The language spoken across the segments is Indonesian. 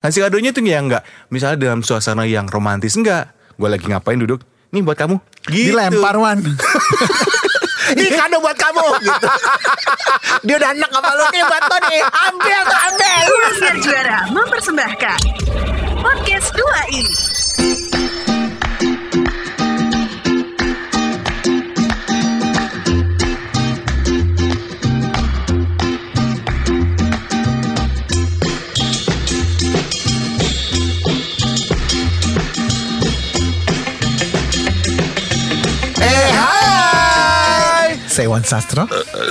Ngasih kadonya tuh ya enggak. Misalnya dalam suasana yang romantis enggak. Gue lagi ngapain duduk. Nih buat kamu. Gitu. Dilempar Wan. Ini kado buat kamu gitu. Dia udah anak sama lu nih buat lo nih. Ambil tuh ambil. Siar Juara mempersembahkan Podcast 2 ini Saya Wan Sastro.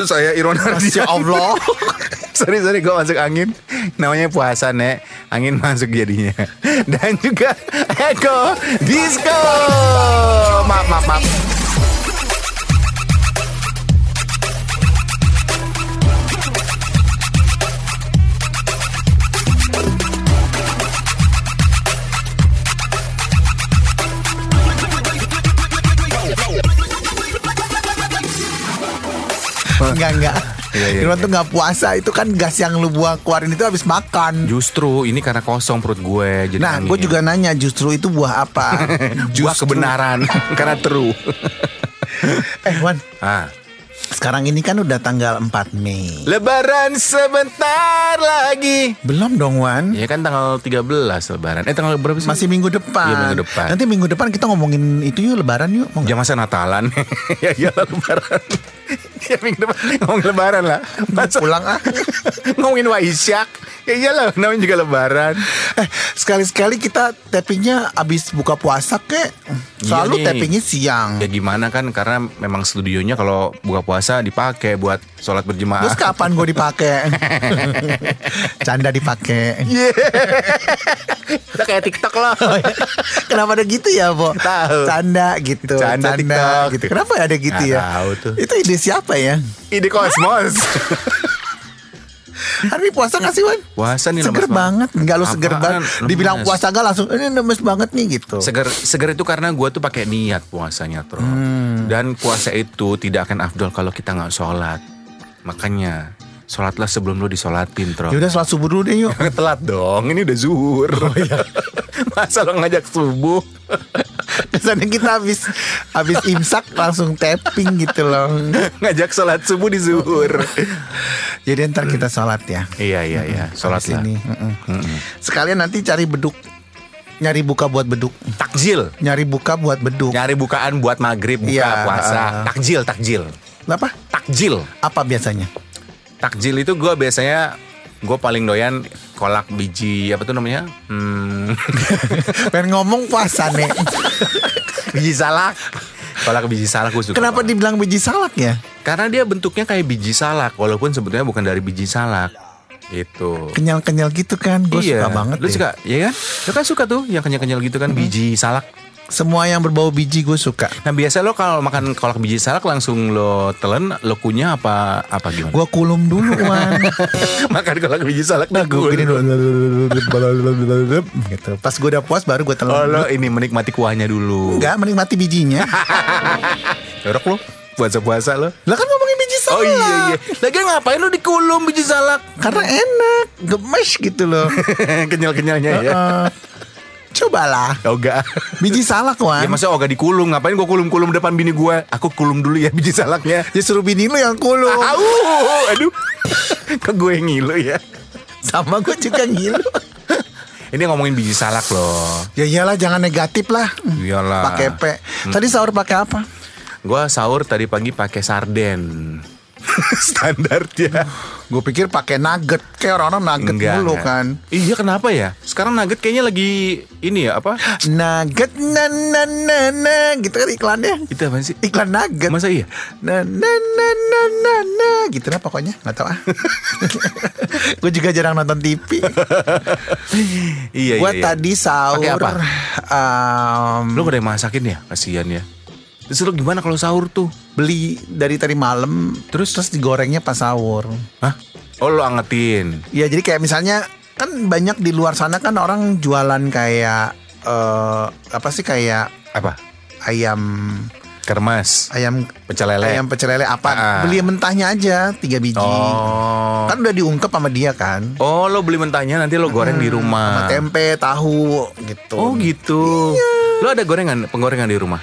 Saya Irwan Masya Ardian. Allah. sorry sorry gue masuk angin. Namanya puasa nek. Angin masuk jadinya. Dan juga Eko Disco. Maaf maaf maaf. Enggak enggak. Iya, iya, Irwan iya. tuh nggak puasa itu kan gas yang lu buang keluarin itu habis makan. Justru ini karena kosong perut gue. Jadi Nah, gue juga nanya justru itu buah apa? Buah kebenaran karena true. Eh Wan, ah. Sekarang ini kan udah tanggal 4 Mei. Lebaran sebentar lagi. Belum dong Wan. Ya kan tanggal 13 lebaran. Eh tanggal berapa sih? Masih minggu depan. Iya, minggu depan. Nanti minggu depan kita ngomongin itu yuk lebaran yuk. Mau? Ya masa Natalan Ya iyalah lebaran Ya minggu depan ngomong lebaran lah Masa pulang ah. Ngomongin Waisak Ya iyalah namanya juga lebaran Eh, sekali-sekali kita tappingnya abis buka puasa kek. Selalu Iya tappingnya siang. Ya gimana kan Karena memang studionya kalau buka puasa dipakai buat sholat berjemaah Terus kapan gue dipakai? Canda dipakai. Kita kayak TikTok loh Kenapa ada gitu ya, Bo? Tahu. Canda gitu. Canda TikTok. gitu. Kenapa ada gitu Nggak ya? tahu tuh. Itu ide siapa ya? Ide kosmos Hari puasa gak sih, Wan? Puasa nih Seger banget. Enggak lu seger banget. Dibilang puasa gak langsung, ini lemes banget nih gitu. Seger, seger itu karena gue tuh pakai niat puasanya, Tro. Hmm. Dan puasa itu tidak akan afdol kalau kita nggak sholat. Makanya sholatlah sebelum lo disolatin, Tro. Ya udah sholat subuh dulu deh yuk. Telat dong, ini udah zuhur. Masa lo ngajak subuh? Kesannya kita habis habis imsak langsung tapping gitu loh. ngajak sholat subuh di zuhur. Jadi ntar kita sholat ya. iya, iya, iya. Sholat lah. ini. Sekalian nanti cari beduk. Nyari buka buat beduk. Takjil. Nyari buka buat beduk. Nyari bukaan buat maghrib, buka Iya, puasa. uh. Takjil, takjil. Apa? Takjil. Apa biasanya? Takjil itu gue biasanya gue paling doyan kolak biji apa tuh namanya? Hmm, Pengen ngomong puasa nih. biji salak. Kolak biji salak gue suka. Kenapa banget. dibilang biji salak ya? Karena dia bentuknya kayak biji salak, walaupun sebetulnya bukan dari biji salak. Gitu. Kenyal-kenyal gitu kan. Gue iya. suka banget Lu deh. suka? Iya kan? Lu kan suka tuh yang kenyal-kenyal gitu kan biji salak. Semua yang berbau biji gue suka. Nah biasa lo kalau makan kolak biji salak langsung lo telen, lo kunyah apa apa gimana? Gue kulum dulu Wan. makan kolak biji salak Nah gue gini dulu. gitu. Pas gue udah puas baru gue telan. Oh lo ini menikmati kuahnya dulu. Enggak menikmati bijinya. Jorok lo puasa-puasa lo. Lah kan ngomongin biji salak. Oh iya iya. Lagi ngapain lo dikulum biji salak? Karena enak, gemes gitu loh. Kenyal-kenyalnya ya. Cobalah Oga. biji salak Wan. Ya masa Oga dikulum Ngapain gua kulum-kulum depan bini gua Aku kulum dulu ya biji salaknya Ya suruh bini lu yang kulum. Au, aduh Ke gue yang ngilu ya Sama gue juga ngilu. Ini ngomongin biji salak loh ya iyalah jangan negatif lah. Iyalah Pakai P. Tadi sahur pakai apa? Gua sahur tadi pagi pakai sarden Standar dia Gue pikir pakai nugget. Kayak orang-orang nugget mulu enggak. kan. Iya kenapa ya Sekarang nugget kayaknya lagi Ini ya apa Nugget na na na na gitu kan iklannya. Itu apa sih Iklan nugget. Masa iya Na na na na na na gitu lah pokoknya nggak tahu ah. gue juga jarang nonton TV. Iya gue iya, iya. tadi sahur. Pakai apa? em, Lu gak ada yang masakin ya Kasian ya Terus lu gimana kalau sahur tuh beli dari tadi malam terus terus digorengnya pas sahur. Hah Oh lu angetin Ya jadi kayak misalnya kan banyak di luar sana kan orang jualan kayak eh apa sih kayak Apa ayam Kermas. ayam Pecel lele. ayam pecel lele apa Ah. beli mentahnya aja tiga biji Oh. kan udah diungkep sama dia kan Oh, lo beli mentahnya nanti lo goreng di sama rumah. tempe tahu gitu Oh, gitu. Iya. Lo ada gorengan, penggorengan di rumah?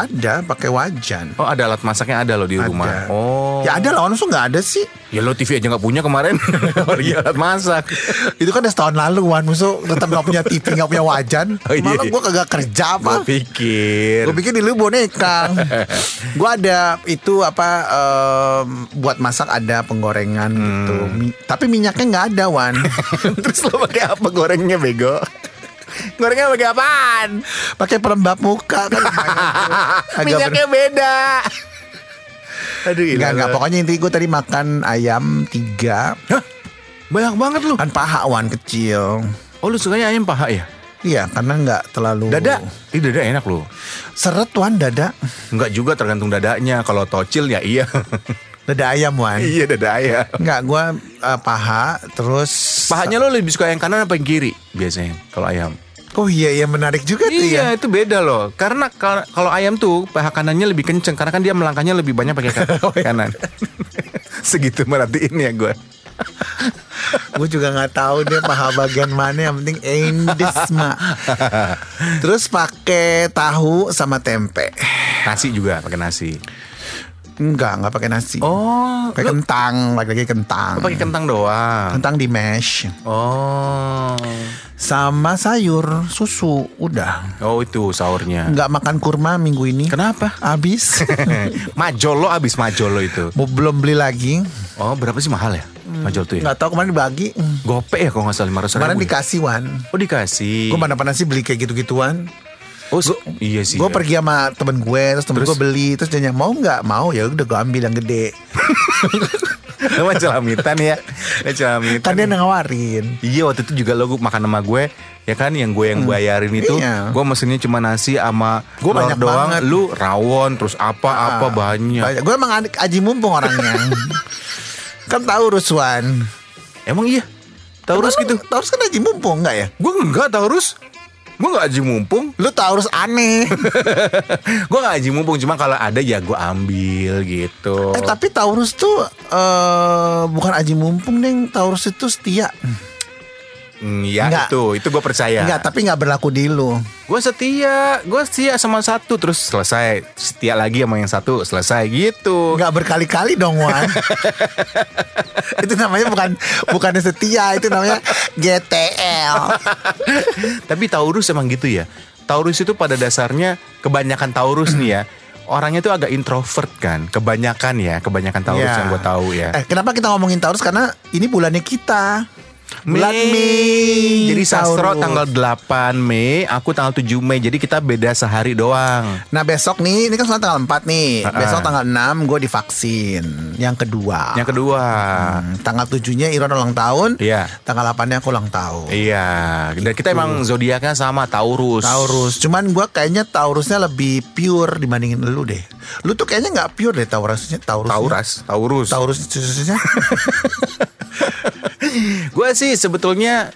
Ada pakai wajan Oh, ada alat masaknya ada lo di Ada. rumah. Oh. ya ada lah orang nggak ada sih Ya lo TV aja nggak punya kemarin. Pergi alat masak. itu kan udah setahun lalu Wan musuh tetap nggak punya TV nggak punya wajan Oh, iya. malah gue kagak kerja Gue apa pikir. Gue pikir dulu boneka. gue ada itu apa em, buat masak ada penggorengan Hmm. gitu. Mi- tapi minyaknya nggak ada Wan. Terus lo pakai apa gorengnya bego? Gorengnya pakai apaan? Pakai pelembab muka kan. Minyaknya beda. Aduh, ber- Nggak, nggak. Pokoknya intinya gue tadi makan ayam tiga. Hah? Banyak banget lu. Kan paha Wan kecil. Oh, lu sukanya ayam paha ya? Iya karena nggak terlalu. Dada. Ih, dada enak lu. Seret Wan dada. Enggak juga tergantung dadanya. Kalau tocil ya iya. Dada ayam Wan. iya dada ayam. Nggak gue eh, paha terus. Pahanya lo lebih suka yang kanan apa yang kiri biasanya kalau ayam? Oh iya iya menarik juga tuh ya. Iya itu beda loh. Karena kal- kalau ayam tuh paha kanannya lebih kenceng Karena kan dia melangkahnya lebih banyak pakai Oh, iya. kanan. Segitu merhatiin ya gue gue juga nggak tahu dia paha bagian mana yang penting endes mak. Terus pakai tahu sama tempe. Nasi juga pakai nasi enggak nggak pakai nasi. Oh pakai kentang lagi-lagi kentang. Lo pakai kentang doang? Kentang di mash. Oh. Sama sayur susu udah. Oh itu sahurnya. Nggak makan kurma minggu ini. Kenapa? habis. Majol lo abis majol lo itu belum beli lagi. Oh berapa sih mahal ya Majol tuh ya? nggak tahu kemarin dibagi. Gope ya kalau nggak salah 500 ribu kemarin ya? dikasih wan. Oh dikasih. Gue mana pernah sih beli kayak gitu-gituan Oh se- iya sih gue ya. pergi sama temen gue terus temen gue beli terus dia mau nggak? Mau. Ya udah gue ambil yang gede. Lo celamitan ya? Celamitan kan dia nawarin. Iya waktu itu juga lo makan sama gue Ya kan yang gue yang bayarin itu Iya. Gue mesennya cuma nasi sama Gue banyak doang. banget. Lu rawon terus apa-apa Ah, banyak. Gue emang aji mumpung orangnya. kan tahu Ruswan. Emang iya? Taurus gitu? Taurus kan aji mumpung enggak ya? Gue enggak Taurus Gue gak aji mumpung Lu Taurus aneh. Gue gak aji mumpung Cuma kalau ada ya gue ambil gitu eh tapi Taurus tuh eh bukan aji mumpung deng. Taurus itu setia. Hmm, Ya Enggak. itu Itu gue percaya Enggak, tapi enggak berlaku di lu. Gue setia Gue setia sama satu Terus selesai Setia lagi sama yang satu Selesai gitu Enggak berkali-kali dong, Wan. itu namanya bukan bukannya setia, itu namanya GTL. Tapi Taurus emang gitu ya. Taurus itu pada dasarnya kebanyakan Taurus nih ya. Orangnya tuh agak introvert kan. Kebanyakan ya, kebanyakan Taurus Ya. yang gue tahu ya. Eh, kenapa kita ngomongin Taurus? Karena ini bulannya kita. Bulan Mei. Mei. Jadi Sastro Taurus. tanggal 8 Mei, aku tanggal 7 Mei. Jadi kita beda sehari doang. Nah besok nih, ini kan sekarang tanggal 4 nih Ha-ha. Besok tanggal 6 gue divaksin Yang kedua Yang kedua. Hmm, Tanggal 7-nya Iron ulang tahun Iya. Tanggal 8-nya aku ulang tahun Iya, dan kita emang zodiaknya sama Taurus. Taurus Cuman gue kayaknya Taurusnya lebih pure dibandingin lu deh Lu tuh kayaknya gak pure deh Taurusnya Taurus Tauras, Taurus. Taurus khususnya Gue sih sebetulnya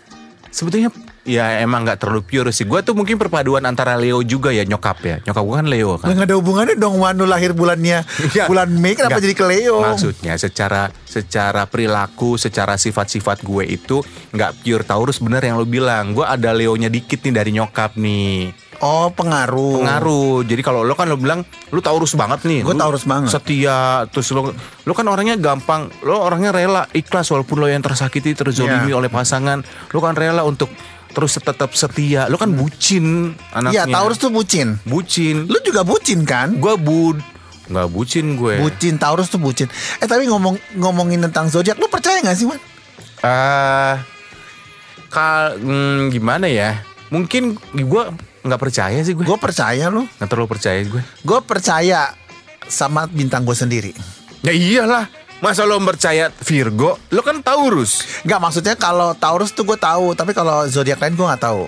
sebetulnya ya emang nggak terlalu pure sih. Gue tuh mungkin perpaduan antara Leo juga ya nyokap ya. Nyokap gue kan Leo kan. Gak ada hubungannya dong Wanu lahir bulannya Ya. Bulan Mei kenapa Nggak. jadi ke Leo Maksudnya secara secara perilaku, secara sifat-sifat gue itu nggak pure Taurus bener yang lo bilang. Gue ada Leonya dikit nih dari nyokap nih. Oh pengaruh Pengaruh. Jadi kalau lo kan lo bilang lo Taurus banget nih. Gue Taurus banget. Setia terus lo lo kan orangnya gampang. Lo orangnya rela ikhlas walaupun lo yang tersakiti, terzolimi Iya. oleh pasangan. Lo kan rela untuk terus tetap setia. Lo kan bucin anaknya. Iya Taurus tuh bucin bucin. Lu juga bucin kan Gue bud nggak bucin gue. Bucin Taurus tuh bucin. Eh tapi ngomong ngomongin tentang zodiak, lu percaya nggak sih, Wan? Ah, kal hmm, gimana ya? Mungkin gue nggak percaya sih gue. Gue percaya lu. Nggak terlalu percaya gue. Gue percaya sama bintang gue sendiri. Ya iyalah. Masa lo percaya Virgo? Lo kan Taurus. Nggak maksudnya kalau Taurus tuh gue tahu, tapi kalau zodiak lain gue nggak tahu.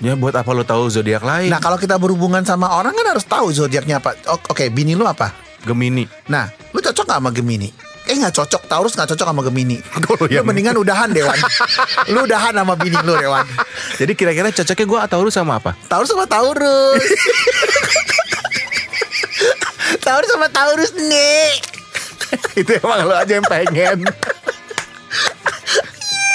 Ya buat apa lo tahu zodiak lain? Nah kalau kita berhubungan sama orang kan harus tahu zodiaknya apa. Oke, bini lu apa? Gemini. Nah, lu cocok gak sama Gemini? Eh nggak cocok, Taurus nggak cocok sama Gemini. Lu yang- mendingan udahan Dewan. lu udahan sama bini lu Dewan. Jadi kira-kira cocoknya gue Taurus sama apa? Taurus sama Taurus. Taurus sama Taurus nih. Itu emang lo aja yang pengen.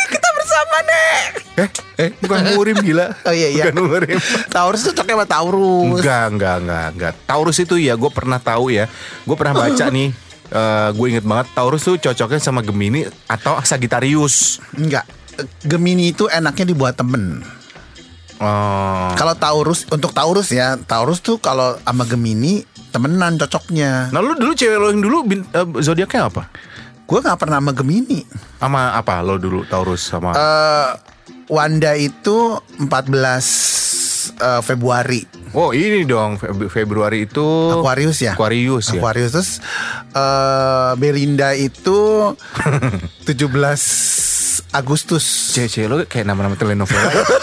Kita bersama nih. eh, eh, bukan murim gila. Oh iya iya. Bukan murim. Taurus tuh cocoknya sama Taurus. Enggak, enggak, enggak, enggak. Taurus itu ya, gue pernah tahu ya. Gue pernah baca nih. Eh gue inget banget Taurus tuh cocoknya sama Gemini atau Sagittarius. Enggak. Gemini itu enaknya dibuat temen. Oh, Kalau Taurus untuk Taurus ya, Taurus tuh kalau sama Gemini temenan cocoknya. Nah lu dulu cewek lo yang dulu bin- eh, zodiaknya apa? Gue nggak pernah sama Gemini. Sama apa lo dulu Taurus sama? Eh Wanda itu 14 eh, Februari. oh ini dong Fe- Februari itu Aquarius ya? Aquarius ya. Aquarius terus eh, Belinda itu 17 Agustus. Cewek lo kayak nama-nama telenovela. ya.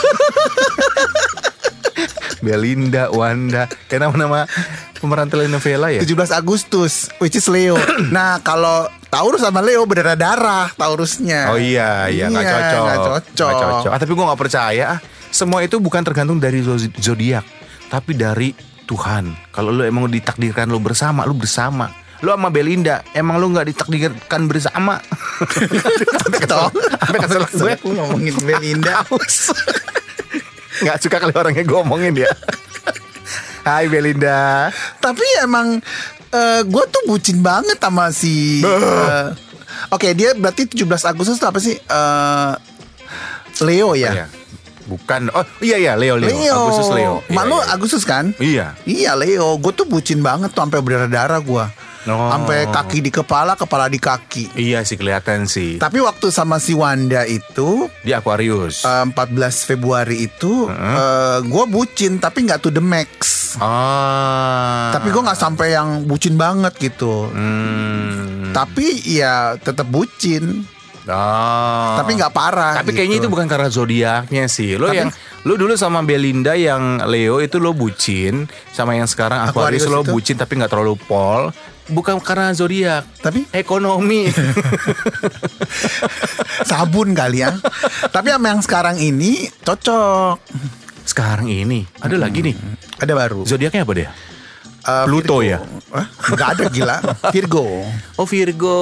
Belinda, Wanda, kayak nama-nama pemeran telenovela ya. 17 Agustus which is Leo. nah, kalau Taurus sama Leo berdarah-darah Taurusnya. Oh iya, iya nggak Iya, cocok. nggak cocok. Nggak cocok. Ah, tapi gue nggak percaya. ah. Semua itu bukan tergantung dari zo- zodiak, tapi dari Tuhan. Kalau lu emang ditakdirkan lu bersama, lu bersama. Lu sama Belinda, emang lu nggak ditakdirkan bersama. Sampai kesel gue. Ngomongin Belinda. Nggak suka kali orangnya gue omongin ya. Hai Belinda. Tapi emang gue tuh bucin banget sama si eh, Oke, dia berarti 17 Agustus itu apa sih? Eh, Leo ya. Iya. Bukan. Oh iya iya Leo Leo. Leo. Agustus Leo. Mak Iya, iya. Agustus kan? Iya. Iya Leo, gue tuh bucin banget tuh sampai berdarah-darah gue, Oh. sampai kaki di kepala, kepala di kaki. Iya sih kelihatan sih. Tapi waktu sama si Wanda itu Di Aquarius. eh, 14 Februari itu gue bucin tapi nggak to the max. Ah. Tapi gue nggak sampai yang bucin banget gitu. Hmm. Tapi ya tetap bucin. Oh. Tapi nggak parah. Tapi kayaknya itu gitu. bukan karena zodiaknya sih. Lo Tapi- yang lo dulu sama Belinda yang Leo itu lo bucin, sama yang sekarang Aquarius, Aquarius lo itu? bucin tapi nggak terlalu pol. Bukan karena zodiak, Tapi ekonomi. sabun kali ya. Tapi sama yang sekarang ini cocok. sekarang ini ada lagi nih. Ada baru. Zodiaknya apa dia? Eh, Pluto Virgo. ya? Hah? Nggak ada gila. Virgo. Oh Virgo,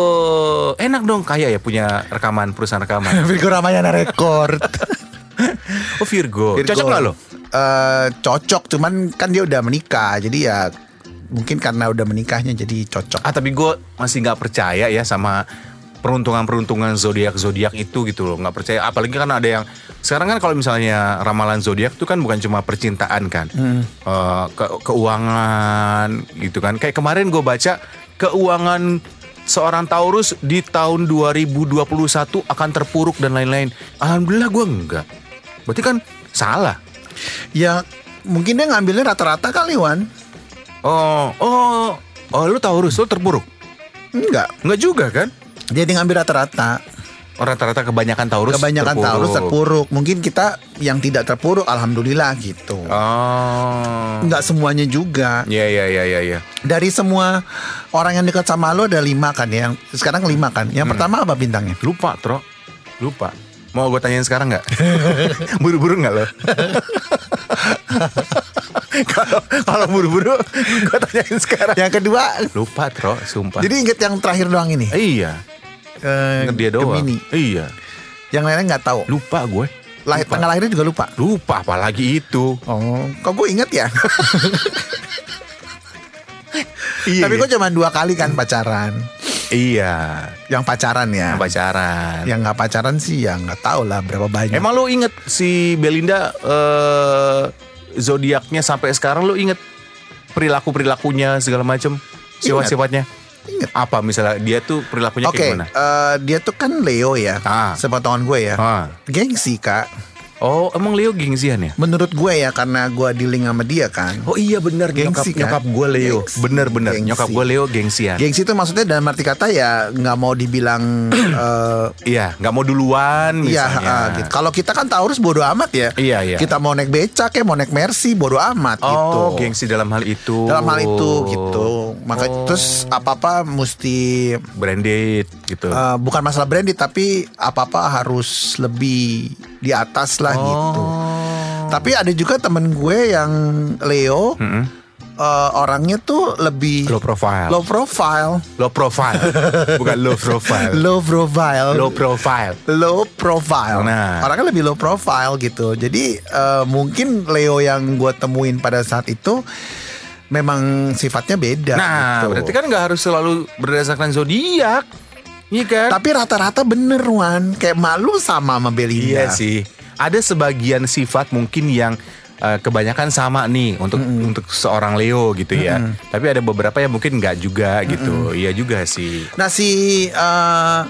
enak dong kaya ya punya rekaman perusahaan rekaman. Virgo Ramayana Record. Oh Virgo, Virgo. cocok nggak lo? Eh, cocok, cuman kan dia udah menikah, jadi ya mungkin karena udah menikahnya jadi cocok. Ah tapi gue masih nggak percaya ya sama peruntungan-peruntungan zodiak zodiak itu gitu loh. Nggak percaya. Apalagi kan ada yang sekarang kan kalau misalnya ramalan zodiak itu kan bukan cuma percintaan kan. Eh, ke- keuangan gitu kan. Kayak kemarin gue baca keuangan seorang Taurus di tahun 2021 akan terpuruk dan lain-lain. Alhamdulillah gue enggak. Berarti kan salah. Ya mungkin dia ngambilnya rata-rata kali Wan. oh oh oh lu Taurus lu terpuruk? Enggak. enggak juga kan Dia ngambil rata-rata. Orang rata-rata kebanyakan Taurus Kebanyakan Taurus terpuruk. Mungkin kita yang tidak terpuruk alhamdulillah gitu. Oh. Enggak semuanya juga. Iya iya iya iya. Ya. Dari semua orang yang dekat sama lo ada lima kan ya. Sekarang lima kan. Yang pertama apa bintangnya? Lupa, Tro. Lupa. Mau gue tanyain sekarang nggak? buru-buru nggak lo? Kalau kalau buru-buru, gue tanyain sekarang. Yang kedua. Lupa, Tro. Sumpah. Jadi inget yang terakhir doang ini. iya. Eh, Ingat dia doang. Gemini. Iya. Yang lainnya nggak tahu. Lupa gue. Lahir tanggal lahirnya juga lupa. Lupa apalagi itu. Oh, kok gue inget ya? Iya. Tapi gue cuma dua kali kan pacaran. Iya. Yang pacaran ya. Pacaran. Yang nggak pacaran sih ya nggak tahu lah berapa banyak. Emang lo inget si Belinda eh zodiaknya sampai sekarang lo inget perilaku perilakunya segala macam sifat sifatnya? Ingat. Apa misalnya dia tuh perilakunya Oke, kayak gimana? eh, dia tuh kan Leo ya, Ah. sepotongan gue ya. Ah. Gengsi kak. Oh emang Leo gengsian ya? Menurut gue ya karena gue dealing sama dia kan. Oh iya benar Gengsi, nyokap, kan? nyokap gue Leo. Gengsi. Bener-bener Gengsi. nyokap gue Leo gengsian. Gengsi itu maksudnya dalam arti kata ya nggak mau dibilang eh, Iya nggak mau duluan Iya, misalnya. ah, gitu. Kalau kita kan Taurus bodo amat ya. Iya, iya. Kita mau naik becak ya, mau naik Mercy bodo amat gitu. Oh gengsi dalam hal itu. Dalam hal itu gitu. Maka Oh. terus apa-apa mesti Branded gitu. eh, bukan masalah branded tapi apa-apa harus lebih di atas lah gitu. Oh. Tapi ada juga temen gue yang Leo Mm-mm. eh, orangnya tuh lebih Low profile. low profile, Low profile. Bukan low profile. low profile, Low profile. low profile. Nah. Orangnya lebih low profile gitu. Jadi eh, mungkin Leo yang gue temuin pada saat itu memang sifatnya beda. Nah, gitu. berarti kan nggak harus selalu berdasarkan zodiak. Iya kan? Tapi rata-rata bener Wan Kayak malu sama sama Belinda Iya sih. Ada sebagian sifat mungkin yang eh, kebanyakan sama nih untuk untuk seorang Leo gitu ya. Tapi ada beberapa yang mungkin nggak juga gitu. Iya juga sih. Nah si eh,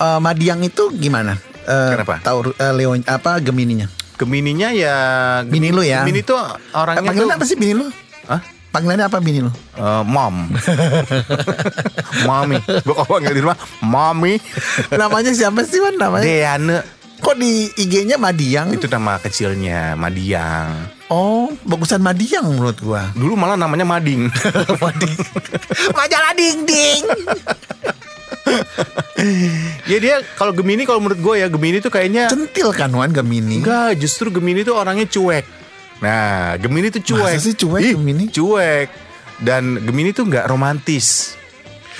eh, Madiang itu gimana? Eh, Kenapa? Tahu eh, Leo apa Gemininya? Gemininya ya Bini lu ya? Gemini tuh Eh, orangnya panggilannya tuh apa sih bini lu? Hah? Panggilannya apa bini lu? Eh, mom. Mami. Gue kalau panggil di rumah Mami. Namanya siapa sih Wan namanya? Deane. Kok di IG-nya Madiang? Itu nama kecilnya Madiang. Oh, bagusan Madiang menurut gua. Dulu malah namanya Mading. Mading. Majalah ding ding. ya dia kalau Gemini kalau menurut gue ya Gemini tuh kayaknya Centil kan Wan Gemini. enggak justru Gemini tuh orangnya cuek. Nah Gemini tuh cuek. Masa sih cuek Ih, Gemini? Cuek. Dan Gemini tuh nggak romantis.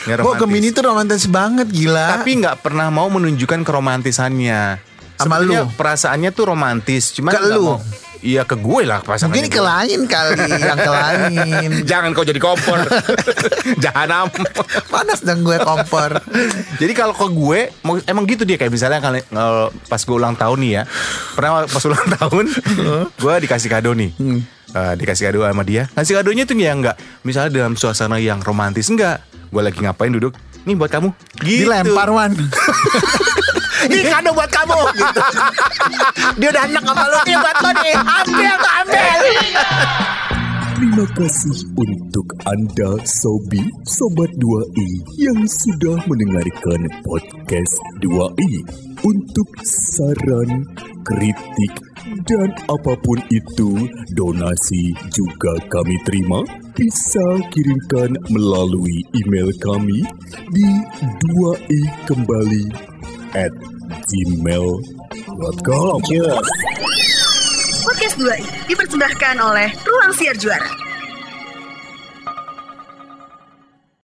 Nggak Kok Gemini tuh romantis banget gila. tapi nggak pernah mau menunjukkan keromantisannya. Sama lu? perasaannya tuh romantis, cuman Ke lu? mau- Iya ke gue lah pasangannya. Mungkin ke gue. lain kali, yang ke lain. Jangan kau jadi kompor. Jahanam. Panas dong gue kompor. Jadi kalau ke gue emang gitu dia kayak misalnya kali eh, pas gue ulang tahun nih ya. Pernah pas ulang tahun gue dikasih kado nih. Eh, dikasih kado sama dia. Ngasih kadonya tuh ya enggak misalnya dalam suasana yang romantis enggak. Gue lagi ngapain duduk. Nih buat kamu. Gitu. Dilempar Wan. Ini kado buat kamu gitu. Dia udah anak sama lu nih buat lo nih. Ambil tuh ambil. Terima kasih untuk Anda Sobi Sobat 2i yang sudah mendengarkan podcast 2i. Untuk saran, kritik, dan apa pun itu, donasi juga kami terima. Bisa kirimkan melalui email kami di 2i kembali at gmail.com. Podcast 2 dipersembahkan oleh Ruang Siar Juara.